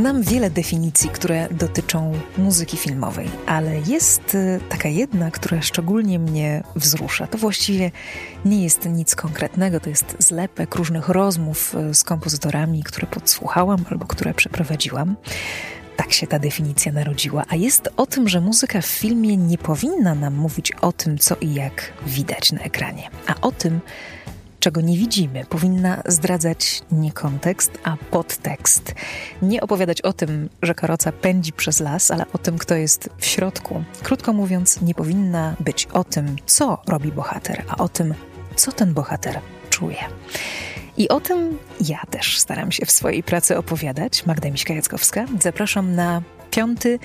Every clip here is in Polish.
Znam wiele definicji, które dotyczą muzyki filmowej, ale jest y, taka jedna, która szczególnie mnie wzrusza. To właściwie nie jest nic konkretnego, to jest zlepek różnych rozmów y, z kompozytorami, które podsłuchałam albo które przeprowadziłam. Tak się ta definicja narodziła, a jest o tym, że muzyka w filmie nie powinna nam mówić o tym, co i jak widać na ekranie, a o tym, czego nie widzimy, powinna zdradzać nie kontekst, a podtekst. Nie opowiadać o tym, że karoca pędzi przez las, ale o tym, kto jest w środku. Krótko mówiąc, nie powinna być o tym, co robi bohater, a o tym, co ten bohater czuje. I o tym ja też staram się w swojej pracy opowiadać. Magda Miśka-Jackowska. Zapraszam na piąty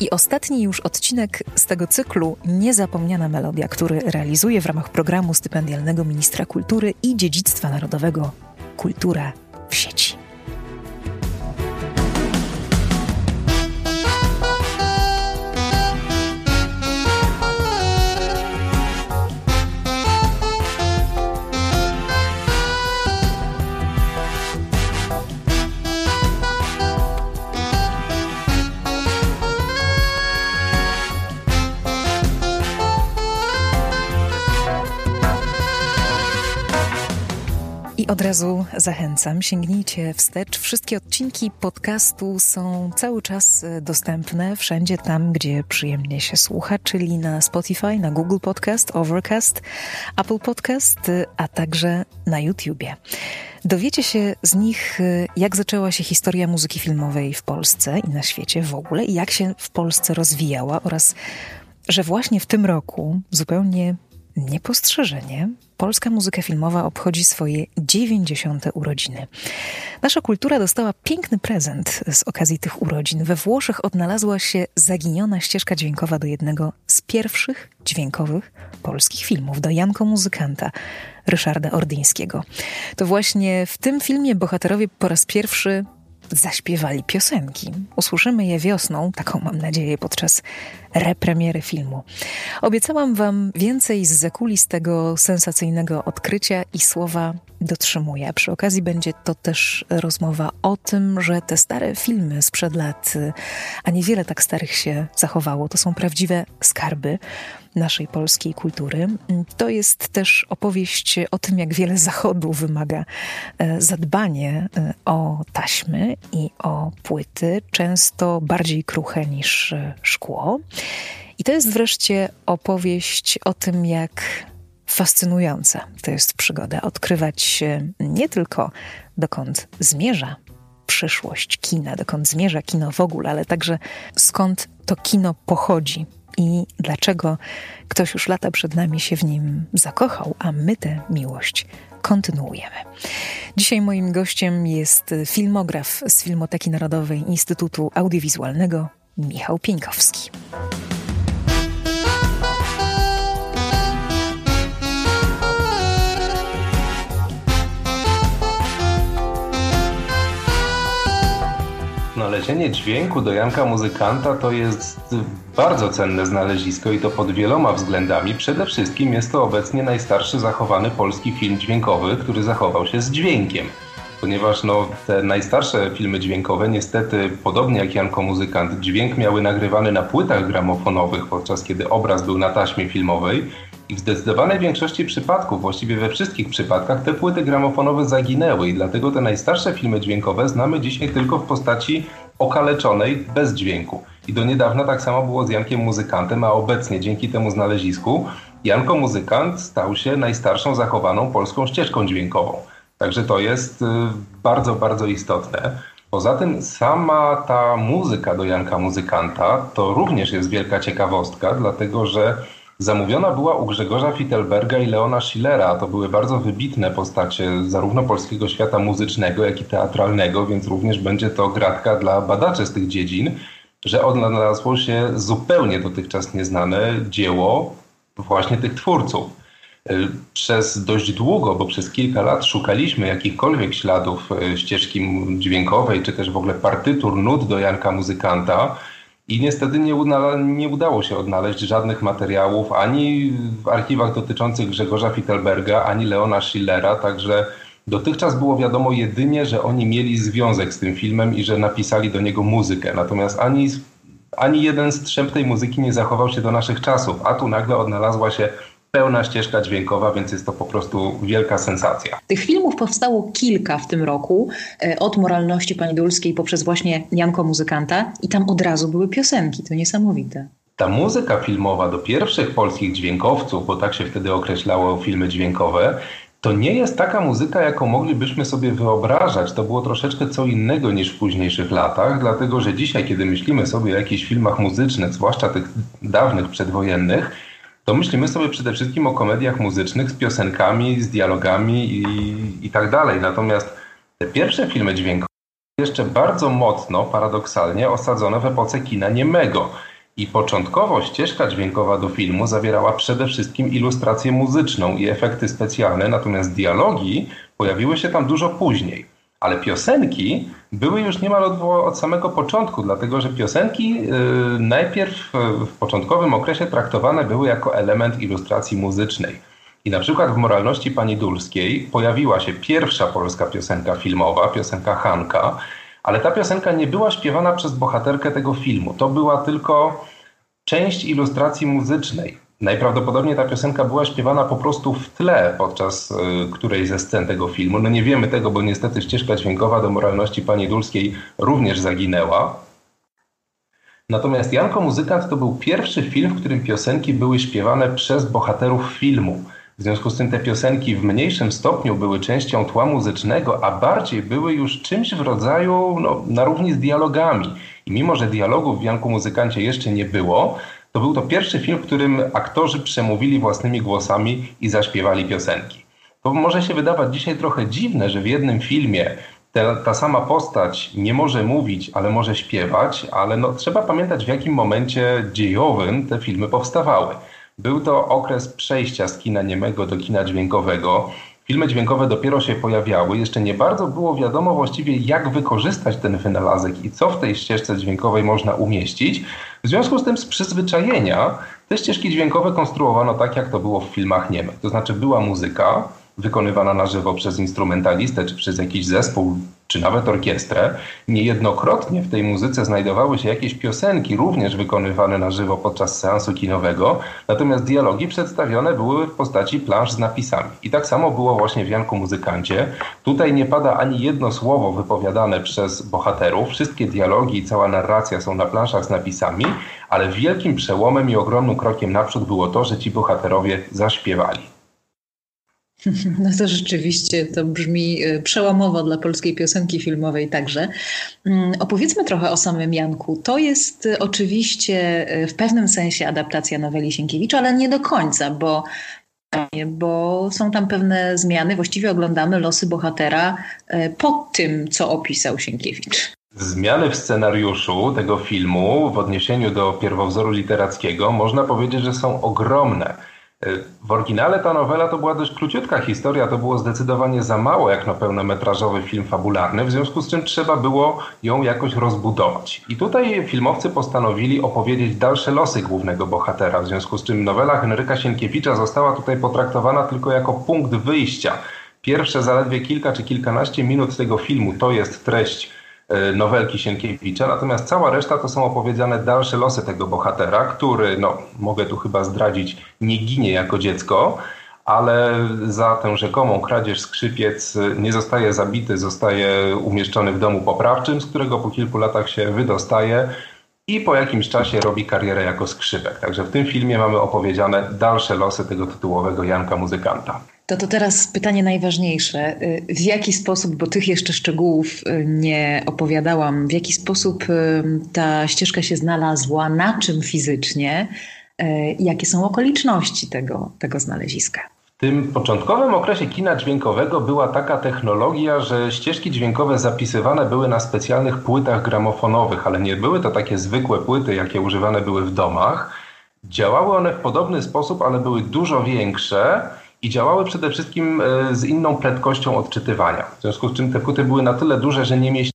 i ostatni już odcinek z tego cyklu Niezapomniana Melodia, który realizuje w ramach programu stypendialnego Ministra Kultury i Dziedzictwa Narodowego Kultura w sieci. Razu zachęcam, sięgnijcie wstecz. Wszystkie odcinki podcastu są cały czas e, dostępne wszędzie tam, gdzie przyjemnie się słucha, czyli na Spotify, na Google Podcast, Overcast, Apple Podcast, e, a także na YouTubie. Dowiecie się z nich, e, jak zaczęła się historia muzyki filmowej w Polsce i na świecie w ogóle, i jak się w Polsce rozwijała oraz że właśnie w tym roku, zupełnie niepostrzeżenie, polska muzyka filmowa obchodzi swoje 90. urodziny. Nasza kultura dostała piękny prezent z okazji tych urodzin. We Włoszech odnalazła się zaginiona ścieżka dźwiękowa do jednego z pierwszych dźwiękowych polskich filmów, do Janko Muzykanta Ryszarda Ordyńskiego. To właśnie w tym filmie bohaterowie po raz pierwszy zaśpiewali piosenki. Usłyszymy je wiosną, taką mam nadzieję, podczas repremiery filmu. Obiecałam Wam więcej z zakulis tego sensacyjnego odkrycia i słowa dotrzymuję. Przy okazji będzie to też rozmowa o tym, że te stare filmy sprzed lat, a niewiele tak starych się zachowało, to są prawdziwe skarby naszej polskiej kultury. To jest też opowieść o tym, jak wiele Zachodu wymaga e, zadbanie e, o taśmy i o płyty, często bardziej kruche niż e, szkło. I to jest wreszcie opowieść o tym, jak fascynująca to jest przygoda. Odkrywać nie tylko dokąd zmierza przyszłość kina, dokąd zmierza kino w ogóle, ale także skąd to kino pochodzi i dlaczego ktoś już lata przed nami się w nim zakochał, a my tę miłość kontynuujemy. Dzisiaj moim gościem jest filmograf z Filmoteki Narodowej Instytutu Audiowizualnego Michał Pieńkowski. Znalezienie dźwięku do Janka Muzykanta to jest bardzo cenne znalezisko i to pod wieloma względami. Przede wszystkim jest to obecnie najstarszy zachowany polski film dźwiękowy, który zachował się z dźwiękiem. Ponieważ no, te najstarsze filmy dźwiękowe, niestety, podobnie jak Janko Muzykant, dźwięk miały nagrywany na płytach gramofonowych, podczas kiedy obraz był na taśmie filmowej. I w zdecydowanej większości przypadków, właściwie we wszystkich przypadkach, te płyty gramofonowe zaginęły i dlatego te najstarsze filmy dźwiękowe znamy dzisiaj tylko w postaci okaleczonej, bez dźwięku. I do niedawna tak samo było z Jankiem Muzykantem, a obecnie dzięki temu znalezisku Janko Muzykant stał się najstarszą zachowaną polską ścieżką dźwiękową. Także to jest y, bardzo, bardzo istotne. Poza tym sama ta muzyka do Janka Muzykanta to również jest wielka ciekawostka, dlatego że Zamówiona była u Grzegorza Fittelberga i Leona Schillera. To były bardzo wybitne postacie zarówno polskiego świata muzycznego, jak i teatralnego, więc również będzie to gratka dla badaczy z tych dziedzin, że odnalazło się zupełnie dotychczas nieznane dzieło właśnie tych twórców. Przez dość długo, bo przez kilka lat szukaliśmy jakichkolwiek śladów e, ścieżki dźwiękowej, czy też w ogóle partytur nut do Janka Muzykanta, i niestety nie, nie udało się odnaleźć żadnych materiałów ani w archiwach dotyczących Grzegorza Fittelberga, ani Leona Schillera, także Dotychczas było wiadomo jedynie, że oni mieli związek z tym filmem i że napisali do niego muzykę. Natomiast ani, ani jeden strzęp tej muzyki nie zachował się do naszych czasów, a tu nagle odnalazła się pełna ścieżka dźwiękowa, więc jest to po prostu wielka sensacja. Tych filmów powstało kilka w tym roku, e, od moralności pani Dulskiej poprzez właśnie Janko Muzykanta i tam od razu były piosenki, to niesamowite. Ta muzyka filmowa do pierwszych polskich dźwiękowców, bo tak się wtedy określało filmy dźwiękowe, to nie jest taka muzyka, jaką moglibyśmy sobie wyobrażać. To było troszeczkę co innego niż w późniejszych latach, dlatego że dzisiaj, kiedy myślimy sobie o jakichś filmach muzycznych, zwłaszcza tych dawnych, przedwojennych, to myślimy sobie przede wszystkim o komediach muzycznych z piosenkami, z dialogami i, i tak dalej. Natomiast te pierwsze filmy dźwiękowe jeszcze bardzo mocno, paradoksalnie, osadzone w epoce kina niemego. I początkowo ścieżka dźwiękowa do filmu zawierała przede wszystkim ilustrację muzyczną i efekty specjalne, natomiast dialogi pojawiły się tam dużo później. Ale piosenki były już niemal od, od samego początku, dlatego że piosenki y, najpierw w początkowym okresie traktowane były jako element ilustracji muzycznej. I na przykład w Moralności Pani Dulskiej pojawiła się pierwsza polska piosenka filmowa, piosenka Hanka, ale ta piosenka nie była śpiewana przez bohaterkę tego filmu. To była tylko część ilustracji muzycznej. Najprawdopodobniej ta piosenka była śpiewana po prostu w tle podczas y, którejś ze scen tego filmu. No nie wiemy tego, bo niestety ścieżka dźwiękowa do moralności pani Dulskiej również zaginęła. Natomiast Janko Muzykant to był pierwszy film, w którym piosenki były śpiewane przez bohaterów filmu. W związku z tym te piosenki w mniejszym stopniu były częścią tła muzycznego, a bardziej były już czymś w rodzaju no, na równi z dialogami. I mimo, że dialogów w Janku Muzykancie jeszcze nie było, to był to pierwszy film, w którym aktorzy przemówili własnymi głosami i zaśpiewali piosenki. To może się wydawać dzisiaj trochę dziwne, że w jednym filmie ta, ta sama postać nie może mówić, ale może śpiewać, ale no, trzeba pamiętać, w jakim momencie dziejowym te filmy powstawały. Był to okres przejścia z kina niemego do kina dźwiękowego. Filmy dźwiękowe dopiero się pojawiały, jeszcze nie bardzo było wiadomo właściwie, jak wykorzystać ten wynalazek i co w tej ścieżce dźwiękowej można umieścić. W związku z tym, z przyzwyczajenia, te ścieżki dźwiękowe konstruowano tak, jak to było w filmach niemych. To znaczy, była muzyka, wykonywana na żywo przez instrumentalistę, czy przez jakiś zespół, czy nawet orkiestrę. Niejednokrotnie w tej muzyce znajdowały się jakieś piosenki, również wykonywane na żywo podczas seansu kinowego, natomiast dialogi przedstawione były w postaci plansz z napisami. I tak samo było właśnie w Janku Muzykancie. Tutaj nie pada ani jedno słowo wypowiadane przez bohaterów. Wszystkie dialogi i cała narracja są na planszach z napisami, ale wielkim przełomem i ogromnym krokiem naprzód było to, że ci bohaterowie zaśpiewali. No to rzeczywiście to brzmi e, przełomowo dla polskiej piosenki filmowej także. Mm, opowiedzmy trochę o samym Janku. To jest e, oczywiście e, w pewnym sensie adaptacja noweli Sienkiewicza, ale nie do końca, bo bo są tam pewne zmiany. Właściwie oglądamy losy bohatera po tym, co opisał Sienkiewicz. Zmiany w scenariuszu tego filmu w odniesieniu do pierwowzoru literackiego można powiedzieć, że są ogromne. W oryginale ta nowela to była dość króciutka historia, to było zdecydowanie za mało jak na pełnometrażowy film fabularny, w związku z czym trzeba było ją jakoś rozbudować. I tutaj filmowcy postanowili opowiedzieć dalsze losy głównego bohatera, w związku z czym nowela Henryka Sienkiewicza została tutaj potraktowana tylko jako punkt wyjścia. Pierwsze zaledwie kilka czy kilkanaście minut tego filmu to jest treść nowelki Sienkiewicza, natomiast cała reszta to są opowiedziane dalsze losy tego bohatera, który, no mogę tu chyba zdradzić, nie ginie jako dziecko, ale za tę rzekomą kradzież skrzypiec nie zostaje zabity, zostaje umieszczony w domu poprawczym, z którego po kilku latach się wydostaje i po jakimś czasie robi karierę jako skrzypek. Także w tym filmie mamy opowiedziane dalsze losy tego tytułowego Janka Muzykanta. To to teraz pytanie najważniejsze. W jaki sposób, bo tych jeszcze szczegółów y, nie opowiadałam, w jaki sposób y, ta ścieżka się znalazła, na czym fizycznie, y, jakie są okoliczności tego, tego znaleziska? W tym początkowym okresie kina dźwiękowego była taka technologia, że ścieżki dźwiękowe zapisywane były na specjalnych płytach gramofonowych, ale nie były to takie zwykłe płyty, jakie używane były w domach. Działały one w podobny sposób, ale były dużo większe i działały przede wszystkim e, z inną prędkością odczytywania. W związku z czym te płyty były na tyle duże, że nie mieściły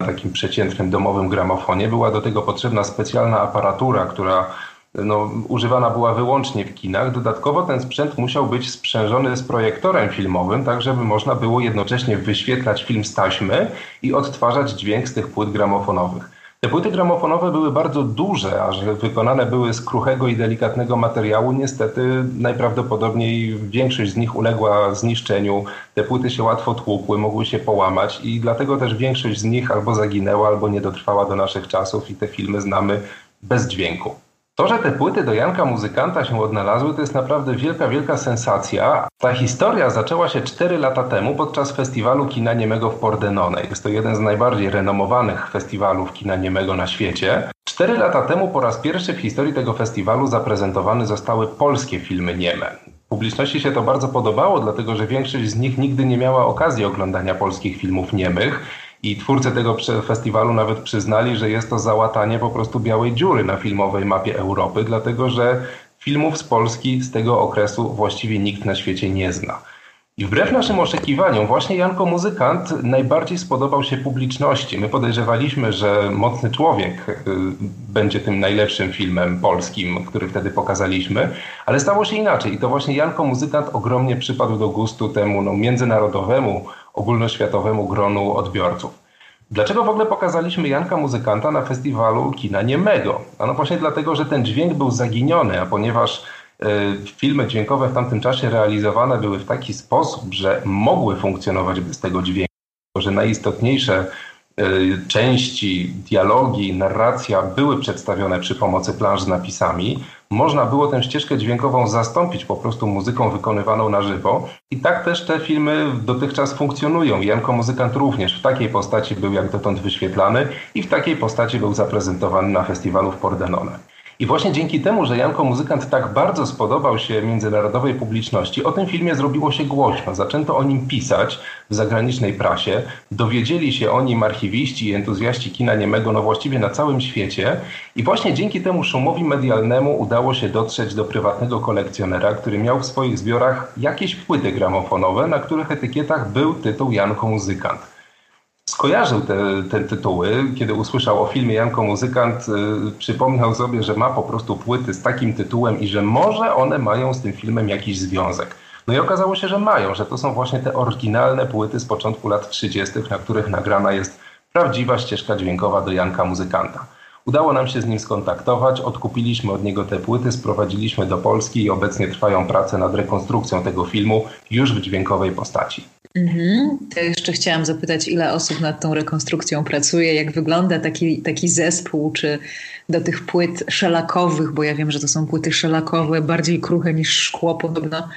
na takim przeciętnym domowym gramofonie. Była do tego potrzebna specjalna aparatura, która no, używana była wyłącznie w kinach. Dodatkowo ten sprzęt musiał być sprzężony z projektorem filmowym, tak żeby można było jednocześnie wyświetlać film z taśmy i odtwarzać dźwięk z tych płyt gramofonowych. Te płyty gramofonowe były bardzo duże, a że wykonane były z kruchego i delikatnego materiału, niestety najprawdopodobniej większość z nich uległa zniszczeniu. Te płyty się łatwo tłukły, mogły się połamać i dlatego też większość z nich albo zaginęła, albo nie dotrwała do naszych czasów i te filmy znamy bez dźwięku. To, że te płyty do Janka Muzykanta się odnalazły, to jest naprawdę wielka, wielka sensacja. Ta historia zaczęła się 4 lata temu podczas festiwalu kina niemego w Pordenone. Jest to jeden z najbardziej renomowanych festiwalów kina niemego na świecie. 4 lata temu po raz pierwszy w historii tego festiwalu zaprezentowane zostały polskie filmy nieme. Publiczności się to bardzo podobało, dlatego że większość z nich nigdy nie miała okazji oglądania polskich filmów niemych. I twórcy tego festiwalu nawet przyznali, że jest to załatanie po prostu białej dziury na filmowej mapie Europy, dlatego że filmów z Polski z tego okresu właściwie nikt na świecie nie zna. I wbrew naszym oczekiwaniom, właśnie Janko Muzykant najbardziej spodobał się publiczności. My podejrzewaliśmy, że Mocny Człowiek y, będzie tym najlepszym filmem polskim, który wtedy pokazaliśmy, ale stało się inaczej. I to właśnie Janko Muzykant ogromnie przypadł do gustu temu no, międzynarodowemu, ogólnoświatowemu gronu odbiorców. Dlaczego w ogóle pokazaliśmy Janka Muzykanta na festiwalu kina niemego? No właśnie dlatego, że ten dźwięk był zaginiony, a ponieważ y, filmy dźwiękowe w tamtym czasie realizowane były w taki sposób, że mogły funkcjonować bez tego dźwięku, że najistotniejsze y, części, dialogi, narracja były przedstawione przy pomocy planż z napisami, można było tę ścieżkę dźwiękową zastąpić po prostu muzyką wykonywaną na żywo. I tak też te filmy dotychczas funkcjonują. Janko Muzykant również w takiej postaci był jak dotąd wyświetlany i w takiej postaci był zaprezentowany na festiwalu w Pordenone. I właśnie dzięki temu, że Janko Muzykant tak bardzo spodobał się międzynarodowej publiczności, o tym filmie zrobiło się głośno. Zaczęto o nim pisać w zagranicznej prasie. Dowiedzieli się o nim archiwiści i entuzjaści kina niemego no właściwie na całym świecie. I właśnie dzięki temu szumowi medialnemu udało się dotrzeć do prywatnego kolekcjonera, który miał w swoich zbiorach jakieś płyty gramofonowe, na których etykietach był tytuł Janko Muzykant skojarzył te, te tytuły. Kiedy usłyszał o filmie Janko Muzykant, y, przypomniał sobie, że ma po prostu płyty z takim tytułem i że może one mają z tym filmem jakiś związek. No i okazało się, że mają, że to są właśnie te oryginalne płyty z początku lat 30., na których nagrana jest prawdziwa ścieżka dźwiękowa do Janka Muzykanta. Udało nam się z nim skontaktować, odkupiliśmy od niego te płyty, sprowadziliśmy do Polski i obecnie trwają prace nad rekonstrukcją tego filmu już w dźwiękowej postaci. Mhm. To jeszcze chciałam zapytać, ile osób nad tą rekonstrukcją pracuje, jak wygląda taki, taki zespół, czy do tych płyt szelakowych, bo ja wiem, że to są płyty szelakowe, bardziej kruche niż szkło podobno,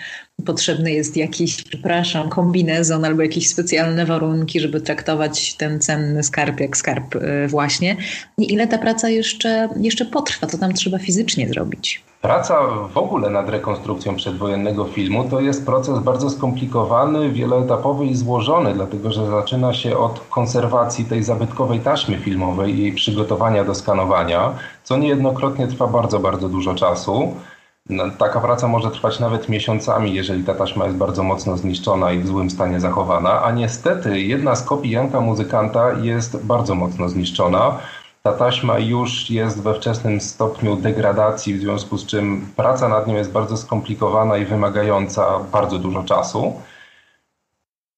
potrzebny jest jakiś, przepraszam, kombinezon albo jakieś specjalne warunki, żeby traktować ten cenny skarb jak skarb y, właśnie. I ile ta praca jeszcze, jeszcze potrwa? Co tam trzeba fizycznie zrobić? Praca w ogóle nad rekonstrukcją przedwojennego filmu to jest proces bardzo skomplikowany, wieloetapowy i złożony, dlatego że zaczyna się od konserwacji tej zabytkowej taśmy filmowej i jej przygotowania do skanowania, co niejednokrotnie trwa bardzo, bardzo dużo czasu. No, taka praca może trwać nawet miesiącami, jeżeli ta taśma jest bardzo mocno zniszczona i w złym stanie zachowana, a niestety jedna z kopii Janka Muzykanta jest bardzo mocno zniszczona. Ta taśma już jest we wczesnym stopniu degradacji, w związku z czym praca nad nią jest bardzo skomplikowana i wymagająca bardzo dużo czasu.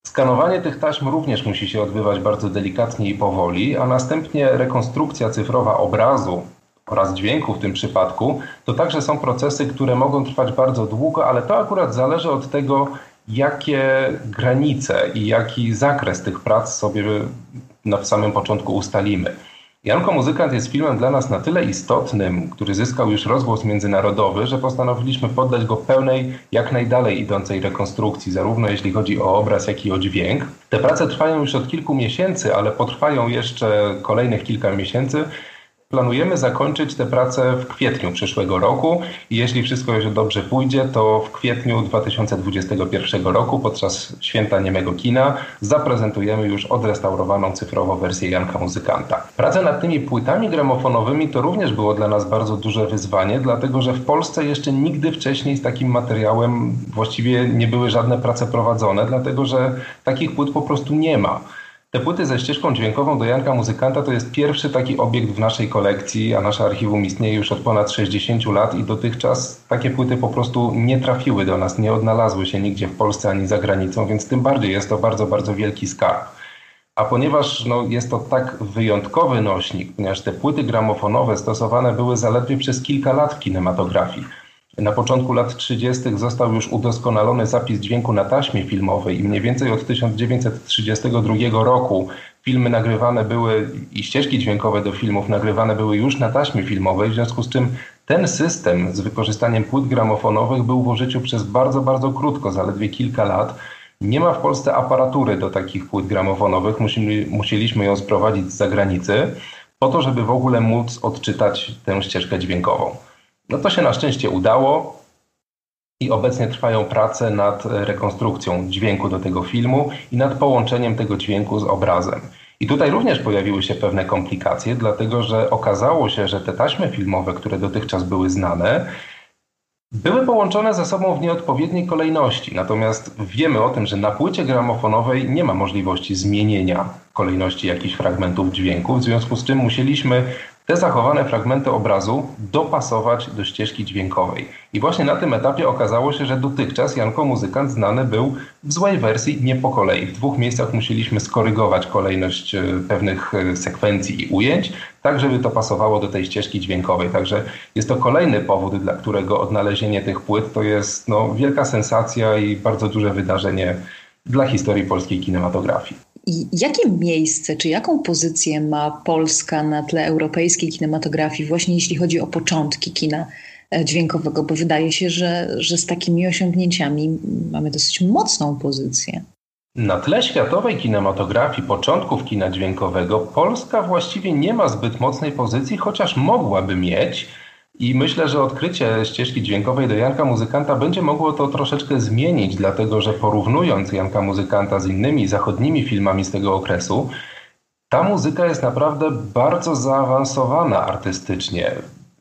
Skanowanie tych taśm również musi się odbywać bardzo delikatnie i powoli, a następnie rekonstrukcja cyfrowa obrazu oraz dźwięku w tym przypadku, to także są procesy, które mogą trwać bardzo długo, ale to akurat zależy od tego, jakie granice i jaki zakres tych prac sobie na samym początku ustalimy. Janko Muzykant jest filmem dla nas na tyle istotnym, który zyskał już rozgłos międzynarodowy, że postanowiliśmy poddać go pełnej, jak najdalej idącej rekonstrukcji, zarówno jeśli chodzi o obraz, jak i o dźwięk. Te prace trwają już od kilku miesięcy, ale potrwają jeszcze kolejnych kilka miesięcy, Planujemy zakończyć te prace w kwietniu przyszłego roku i jeśli wszystko jeszcze dobrze pójdzie, to w kwietniu 2021 roku podczas Święta Niemego Kina zaprezentujemy już odrestaurowaną cyfrowo wersję Janka Muzykanta. Prace nad tymi płytami gramofonowymi to również było dla nas bardzo duże wyzwanie, dlatego że w Polsce jeszcze nigdy wcześniej z takim materiałem właściwie nie były żadne prace prowadzone, dlatego że takich płyt po prostu nie ma. Te płyty ze ścieżką dźwiękową do Janka Muzykanta to jest pierwszy taki obiekt w naszej kolekcji, a nasze archiwum istnieje już od ponad 60 lat i dotychczas takie płyty po prostu nie trafiły do nas, nie odnalazły się nigdzie w Polsce ani za granicą, więc tym bardziej jest to bardzo, bardzo wielki skarb. A ponieważ no, jest to tak wyjątkowy nośnik, ponieważ te płyty gramofonowe stosowane były zaledwie przez kilka lat w kinematografii, na początku lat 30. został już udoskonalony zapis dźwięku na taśmie filmowej i mniej więcej od 1932 roku filmy nagrywane były i ścieżki dźwiękowe do filmów nagrywane były już na taśmie filmowej, w związku z czym ten system z wykorzystaniem płyt gramofonowych był w użyciu przez bardzo, bardzo krótko, zaledwie kilka lat. Nie ma w Polsce aparatury do takich płyt gramofonowych, Musimy, musieliśmy ją sprowadzić z zagranicy po to, żeby w ogóle móc odczytać tę ścieżkę dźwiękową. No to się na szczęście udało i obecnie trwają prace nad rekonstrukcją dźwięku do tego filmu i nad połączeniem tego dźwięku z obrazem. I tutaj również pojawiły się pewne komplikacje, dlatego że okazało się, że te taśmy filmowe, które dotychczas były znane, były połączone ze sobą w nieodpowiedniej kolejności. Natomiast wiemy o tym, że na płycie gramofonowej nie ma możliwości zmienienia kolejności jakichś fragmentów dźwięku, w związku z czym musieliśmy te zachowane fragmenty obrazu dopasować do ścieżki dźwiękowej. I właśnie na tym etapie okazało się, że dotychczas Janko Muzykant znany był w złej wersji, nie po kolei. W dwóch miejscach musieliśmy skorygować kolejność e, pewnych e, sekwencji i ujęć, tak żeby to pasowało do tej ścieżki dźwiękowej. Także jest to kolejny powód, dla którego odnalezienie tych płyt to jest no, wielka sensacja i bardzo duże wydarzenie dla historii polskiej kinematografii. I jakie miejsce, czy jaką pozycję ma Polska na tle europejskiej kinematografii, właśnie jeśli chodzi o początki kina e, dźwiękowego? Bo wydaje się, że, że z takimi osiągnięciami mamy dosyć mocną pozycję. Na tle światowej kinematografii, początków kina dźwiękowego, Polska właściwie nie ma zbyt mocnej pozycji, chociaż mogłaby mieć. I myślę, że odkrycie ścieżki dźwiękowej do Janka Muzykanta będzie mogło to troszeczkę zmienić, dlatego że porównując Janka Muzykanta z innymi zachodnimi filmami z tego okresu, ta muzyka jest naprawdę bardzo zaawansowana artystycznie.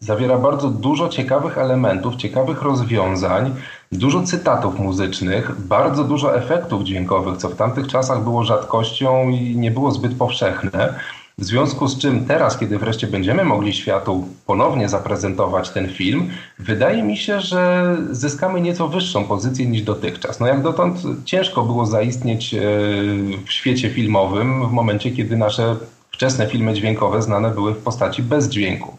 Zawiera bardzo dużo ciekawych elementów, ciekawych rozwiązań, dużo cytatów muzycznych, bardzo dużo efektów dźwiękowych, co w tamtych czasach było rzadkością i nie było zbyt powszechne. W związku z czym teraz, kiedy wreszcie będziemy mogli światu ponownie zaprezentować ten film, wydaje mi się, że zyskamy nieco wyższą pozycję niż dotychczas. No jak dotąd ciężko było zaistnieć e, w świecie filmowym w momencie, kiedy nasze wczesne filmy dźwiękowe znane były w postaci bez dźwięku.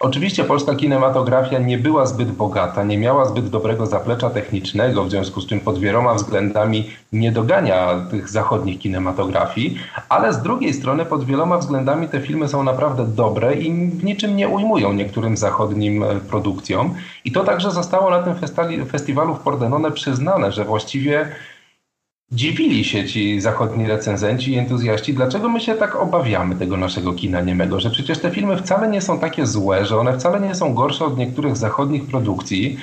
Oczywiście polska kinematografia nie była zbyt bogata, nie miała zbyt dobrego zaplecza technicznego, w związku z czym pod wieloma względami nie dogania tych zachodnich kinematografii, ale z drugiej strony pod wieloma względami te filmy są naprawdę dobre i w niczym nie ujmują niektórym zachodnim e, produkcjom. I to także zostało na tym festiwalu w Pordenone przyznane, że właściwie dziwili się ci zachodni recenzenci i entuzjaści, dlaczego my się tak obawiamy tego naszego kina niemego, że przecież te filmy wcale nie są takie złe, że one wcale nie są gorsze od niektórych zachodnich produkcji.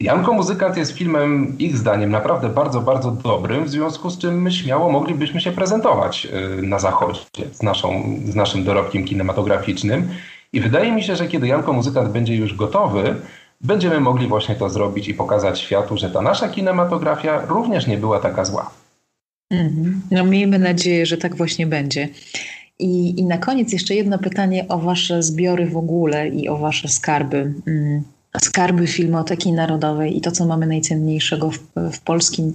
Janko Muzykant jest filmem, ich zdaniem, naprawdę bardzo, bardzo dobrym, w związku z czym my śmiało moglibyśmy się prezentować y, na zachodzie z, naszą, z naszym dorobkiem kinematograficznym. I wydaje mi się, że kiedy Janko Muzykant będzie już gotowy, będziemy mogli właśnie to zrobić i pokazać światu, że ta nasza kinematografia również nie była taka zła. Mm-hmm. No miejmy nadzieję, że tak właśnie będzie. I, I na koniec jeszcze jedno pytanie o Wasze zbiory w ogóle i o Wasze skarby. Mm, skarby Filmoteki Narodowej i to, co mamy najcenniejszego w, w polskim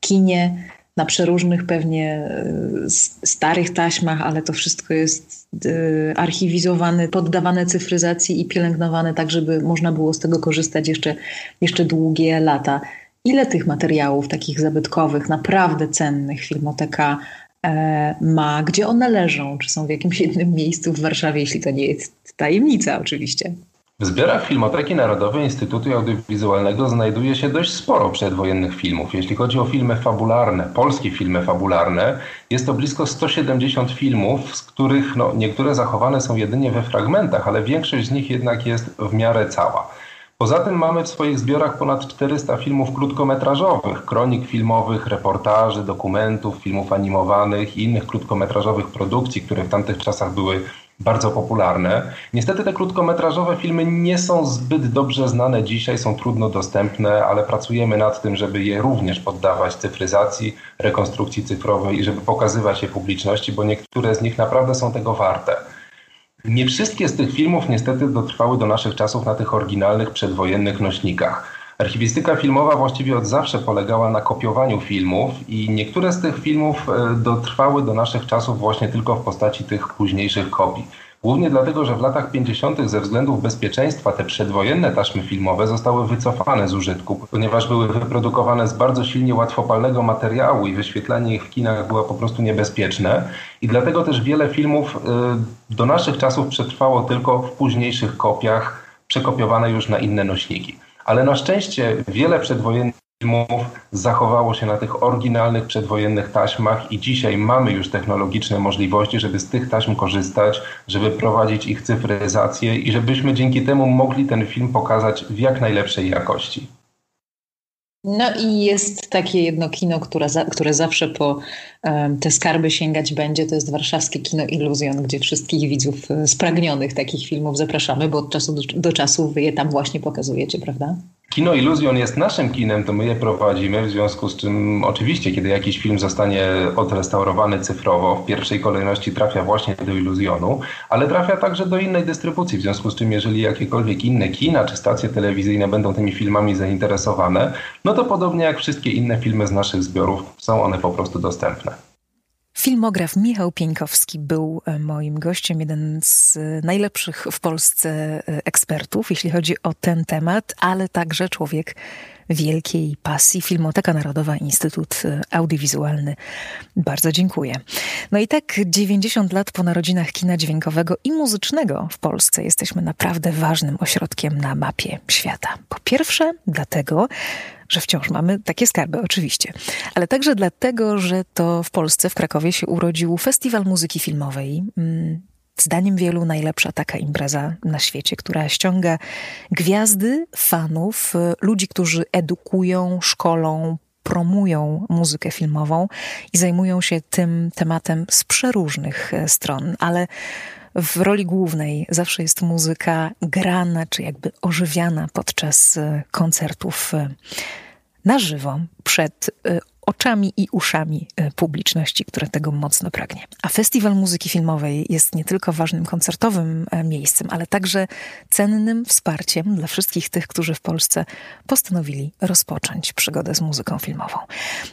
kinie na przeróżnych pewnie e, starych taśmach, ale to wszystko jest e, archiwizowane, poddawane cyfryzacji i pielęgnowane tak, żeby można było z tego korzystać jeszcze, jeszcze długie lata. Ile tych materiałów takich zabytkowych, naprawdę cennych filmoteka e, ma? Gdzie one leżą? Czy są w jakimś jednym miejscu w Warszawie, jeśli to nie jest tajemnica oczywiście? W zbiorach Filmoteki Narodowej Instytutu Audiowizualnego znajduje się dość sporo przedwojennych filmów. Jeśli chodzi o filmy fabularne, polskie filmy fabularne, jest to blisko 170 filmów, z których no, niektóre zachowane są jedynie we fragmentach, ale większość z nich jednak jest w miarę cała. Poza tym mamy w swoich zbiorach ponad 400 filmów krótkometrażowych, kronik filmowych, reportaży, dokumentów, filmów animowanych i innych krótkometrażowych produkcji, które w tamtych czasach były bardzo popularne. Niestety te krótkometrażowe filmy nie są zbyt dobrze znane dzisiaj, są trudno dostępne, ale pracujemy nad tym, żeby je również poddawać cyfryzacji, rekonstrukcji cyfrowej i żeby pokazywać je publiczności, bo niektóre z nich naprawdę są tego warte. Nie wszystkie z tych filmów niestety dotrwały do naszych czasów na tych oryginalnych przedwojennych nośnikach. Archiwistyka filmowa właściwie od zawsze polegała na kopiowaniu filmów i niektóre z tych filmów e, dotrwały do naszych czasów właśnie tylko w postaci tych późniejszych kopii. Głównie dlatego, że w latach 50. ze względów bezpieczeństwa te przedwojenne taśmy filmowe zostały wycofane z użytku, ponieważ były wyprodukowane z bardzo silnie łatwopalnego materiału i wyświetlanie ich w kinach było po prostu niebezpieczne. I dlatego też wiele filmów e, do naszych czasów przetrwało tylko w późniejszych kopiach, przekopiowane już na inne nośniki ale na szczęście wiele przedwojennych filmów zachowało się na tych oryginalnych przedwojennych taśmach i dzisiaj mamy już technologiczne możliwości, żeby z tych taśm korzystać, żeby prowadzić ich cyfryzację i żebyśmy dzięki temu mogli ten film pokazać w jak najlepszej jakości. No i jest takie jedno kino, które, za, które zawsze po um, te skarby sięgać będzie. To jest warszawskie kino Iluzjon, gdzie wszystkich widzów e, spragnionych takich filmów zapraszamy, bo od czasu do, do czasu wy je tam właśnie pokazujecie, prawda? Kino Iluzjon jest naszym kinem, to my je prowadzimy, w związku z czym oczywiście, kiedy jakiś film zostanie odrestaurowany cyfrowo, w pierwszej kolejności trafia właśnie do Iluzjonu, ale trafia także do innej dystrybucji, w związku z czym jeżeli jakiekolwiek inne kina czy stacje telewizyjne będą tymi filmami zainteresowane, no to podobnie jak wszystkie inne filmy z naszych zbiorów, są one po prostu dostępne. Filmograf Michał Pieńkowski był e, moim gościem, jeden z najlepszych w Polsce e, ekspertów, jeśli chodzi o ten temat, ale także człowiek wielkiej pasji. Filmoteka Narodowa, Instytut e, Audiowizualny. Bardzo dziękuję. No i tak 90 lat po narodzinach kina dźwiękowego i muzycznego w Polsce jesteśmy naprawdę ważnym ośrodkiem na mapie świata. Po pierwsze, dlatego, że wciąż mamy takie skarby, oczywiście, ale także dlatego, że to w Polsce, w Krakowie się urodził Festiwal Muzyki Filmowej. Mm, zdaniem wielu najlepsza taka impreza na świecie, która ściąga gwiazdy, fanów, ludzi, którzy edukują, szkolą, promują muzykę filmową i zajmują się tym tematem z przeróżnych e, stron, ale w roli głównej zawsze jest muzyka grana czy jakby ożywiana podczas e, koncertów e, na żywo przed oczami i uszami e, publiczności, która tego mocno pragnie. A Festiwal Muzyki Filmowej jest nie tylko ważnym koncertowym e, miejscem, ale także cennym wsparciem dla wszystkich tych, którzy w Polsce postanowili rozpocząć przygodę z muzyką filmową.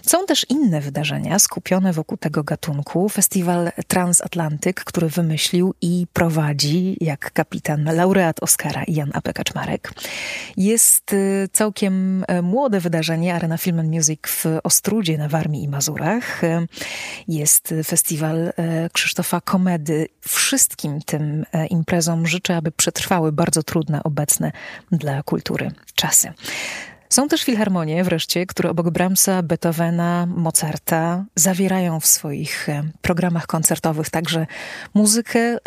Są też inne wydarzenia skupione wokół tego gatunku. Festiwal Transatlantyk, który wymyślił i prowadzi, jak kapitan, laureat Oscara Jan Apek Kaczmarek. Jest e, całkiem młode wydarzenie Arena Film Music w Ostródzie, Rudzie na Warmii i Mazurach. Jest festiwal e, Krzysztofa Komedy. Wszystkim tym e, imprezom życzę, aby przetrwały bardzo trudne obecne dla kultury czasy. Są też filharmonie wreszcie, które obok Brahmsa, Beethovena, Mozarta zawierają w swoich e, programach koncertowych także muzykę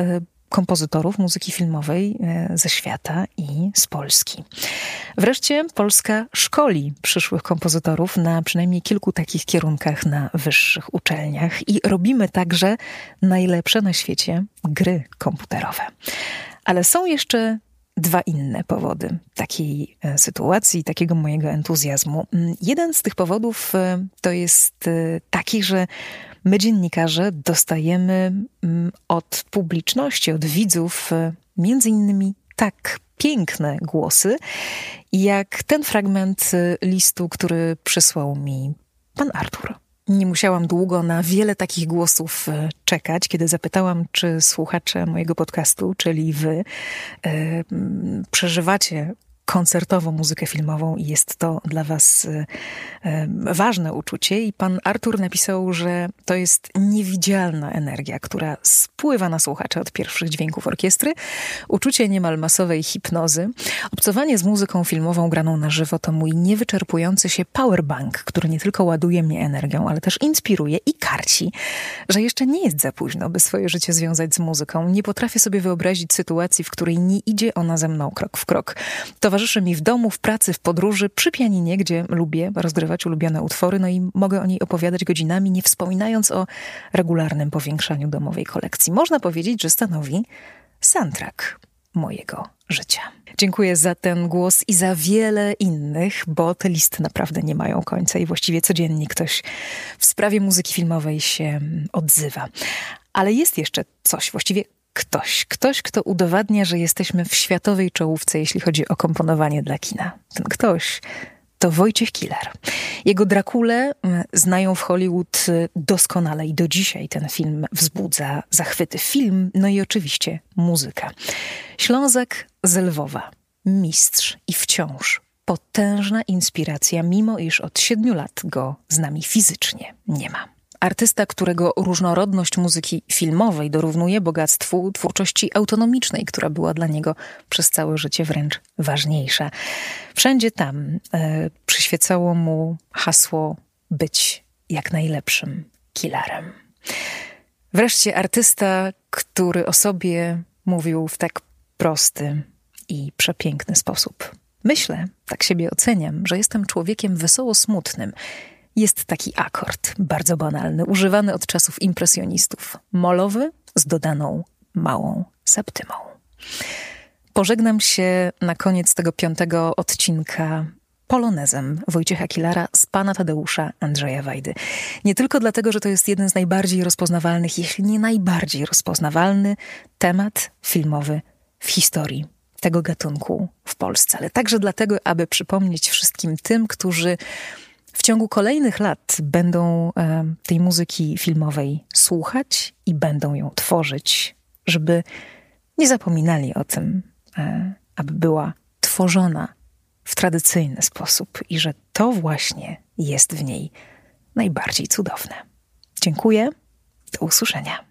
kompozytorów muzyki filmowej e, ze świata i z Polski. Wreszcie Polska szkoli przyszłych kompozytorów na przynajmniej kilku takich kierunkach na wyższych uczelniach i robimy także najlepsze na świecie gry komputerowe. Ale są jeszcze dwa inne powody takiej e, sytuacji, takiego mojego entuzjazmu. Mm, jeden z tych powodów e, to jest taki, że My, dziennikarze, dostajemy mm, od publiczności, od widzów, e, między innymi tak piękne głosy, jak ten fragment e, listu, który przysłał mi pan Artur. Nie musiałam długo na wiele takich głosów e, czekać, kiedy zapytałam, czy słuchacze mojego podcastu, czyli wy, przeżywacie koncertową muzykę filmową i jest to dla Was y, y, ważne uczucie. I pan Artur napisał, że to jest niewidzialna energia, która spływa na słuchacze od pierwszych dźwięków orkiestry, uczucie niemal masowej hipnozy. Obcowanie z muzyką filmową graną na żywo to mój niewyczerpujący się powerbank, który nie tylko ładuje mnie energią, ale też inspiruje i martwi, że jeszcze nie jest za późno, by swoje życie związać z muzyką. Nie potrafię sobie wyobrazić sytuacji, w której nie idzie ona ze mną krok w krok. Towarzyszy mi w domu, w pracy, w podróży, przy pianinie, gdzie lubię rozgrywać ulubione utwory, no i mogę o niej opowiadać godzinami, nie wspominając o regularnym powiększaniu domowej kolekcji. Można powiedzieć, że stanowi soundtrack mojego życia. Dziękuję za ten głos i za wiele innych, bo te listy naprawdę nie mają końca i właściwie codziennie ktoś w sprawie muzyki filmowej się odzywa. Ale jest jeszcze coś, właściwie ktoś, ktoś, kto udowadnia, że jesteśmy w światowej czołówce, jeśli chodzi o komponowanie dla kina. Ten ktoś to Wojciech Killer. Jego Drakule mm, znają w Hollywood y, doskonale i do dzisiaj ten film wzbudza zachwyty. Film, no i oczywiście muzyka. Ślązak z Lwowa, mistrz i wciąż potężna inspiracja, mimo iż od siedmiu lat go z nami fizycznie nie ma. Artysta, którego różnorodność muzyki filmowej dorównuje bogactwu twórczości autonomicznej, która była dla niego przez całe życie wręcz ważniejsza. Wszędzie tam e, przyświecało mu hasło być jak najlepszym killerem. Wreszcie artysta, który o sobie mówił w tak prosty i przepiękny sposób. Myślę, tak siebie oceniam, że jestem człowiekiem wesoło smutnym jest taki akord, bardzo banalny, używany od czasów impresjonistów. Molowy z dodaną małą septymą. Pożegnam się na koniec tego piątego odcinka polonezem Wojciecha Kilara z pana Tadeusza Andrzeja Wajdy. Nie tylko dlatego, że to jest jeden z najbardziej rozpoznawalnych, jeśli nie najbardziej rozpoznawalny temat filmowy w historii tego gatunku w Polsce, ale także dlatego, aby przypomnieć wszystkim tym, którzy w ciągu kolejnych lat będą e, tej muzyki filmowej słuchać i będą ją tworzyć, żeby nie zapominali o tym, e, aby była tworzona w tradycyjny sposób i że to właśnie jest w niej najbardziej cudowne. Dziękuję. Do usłyszenia.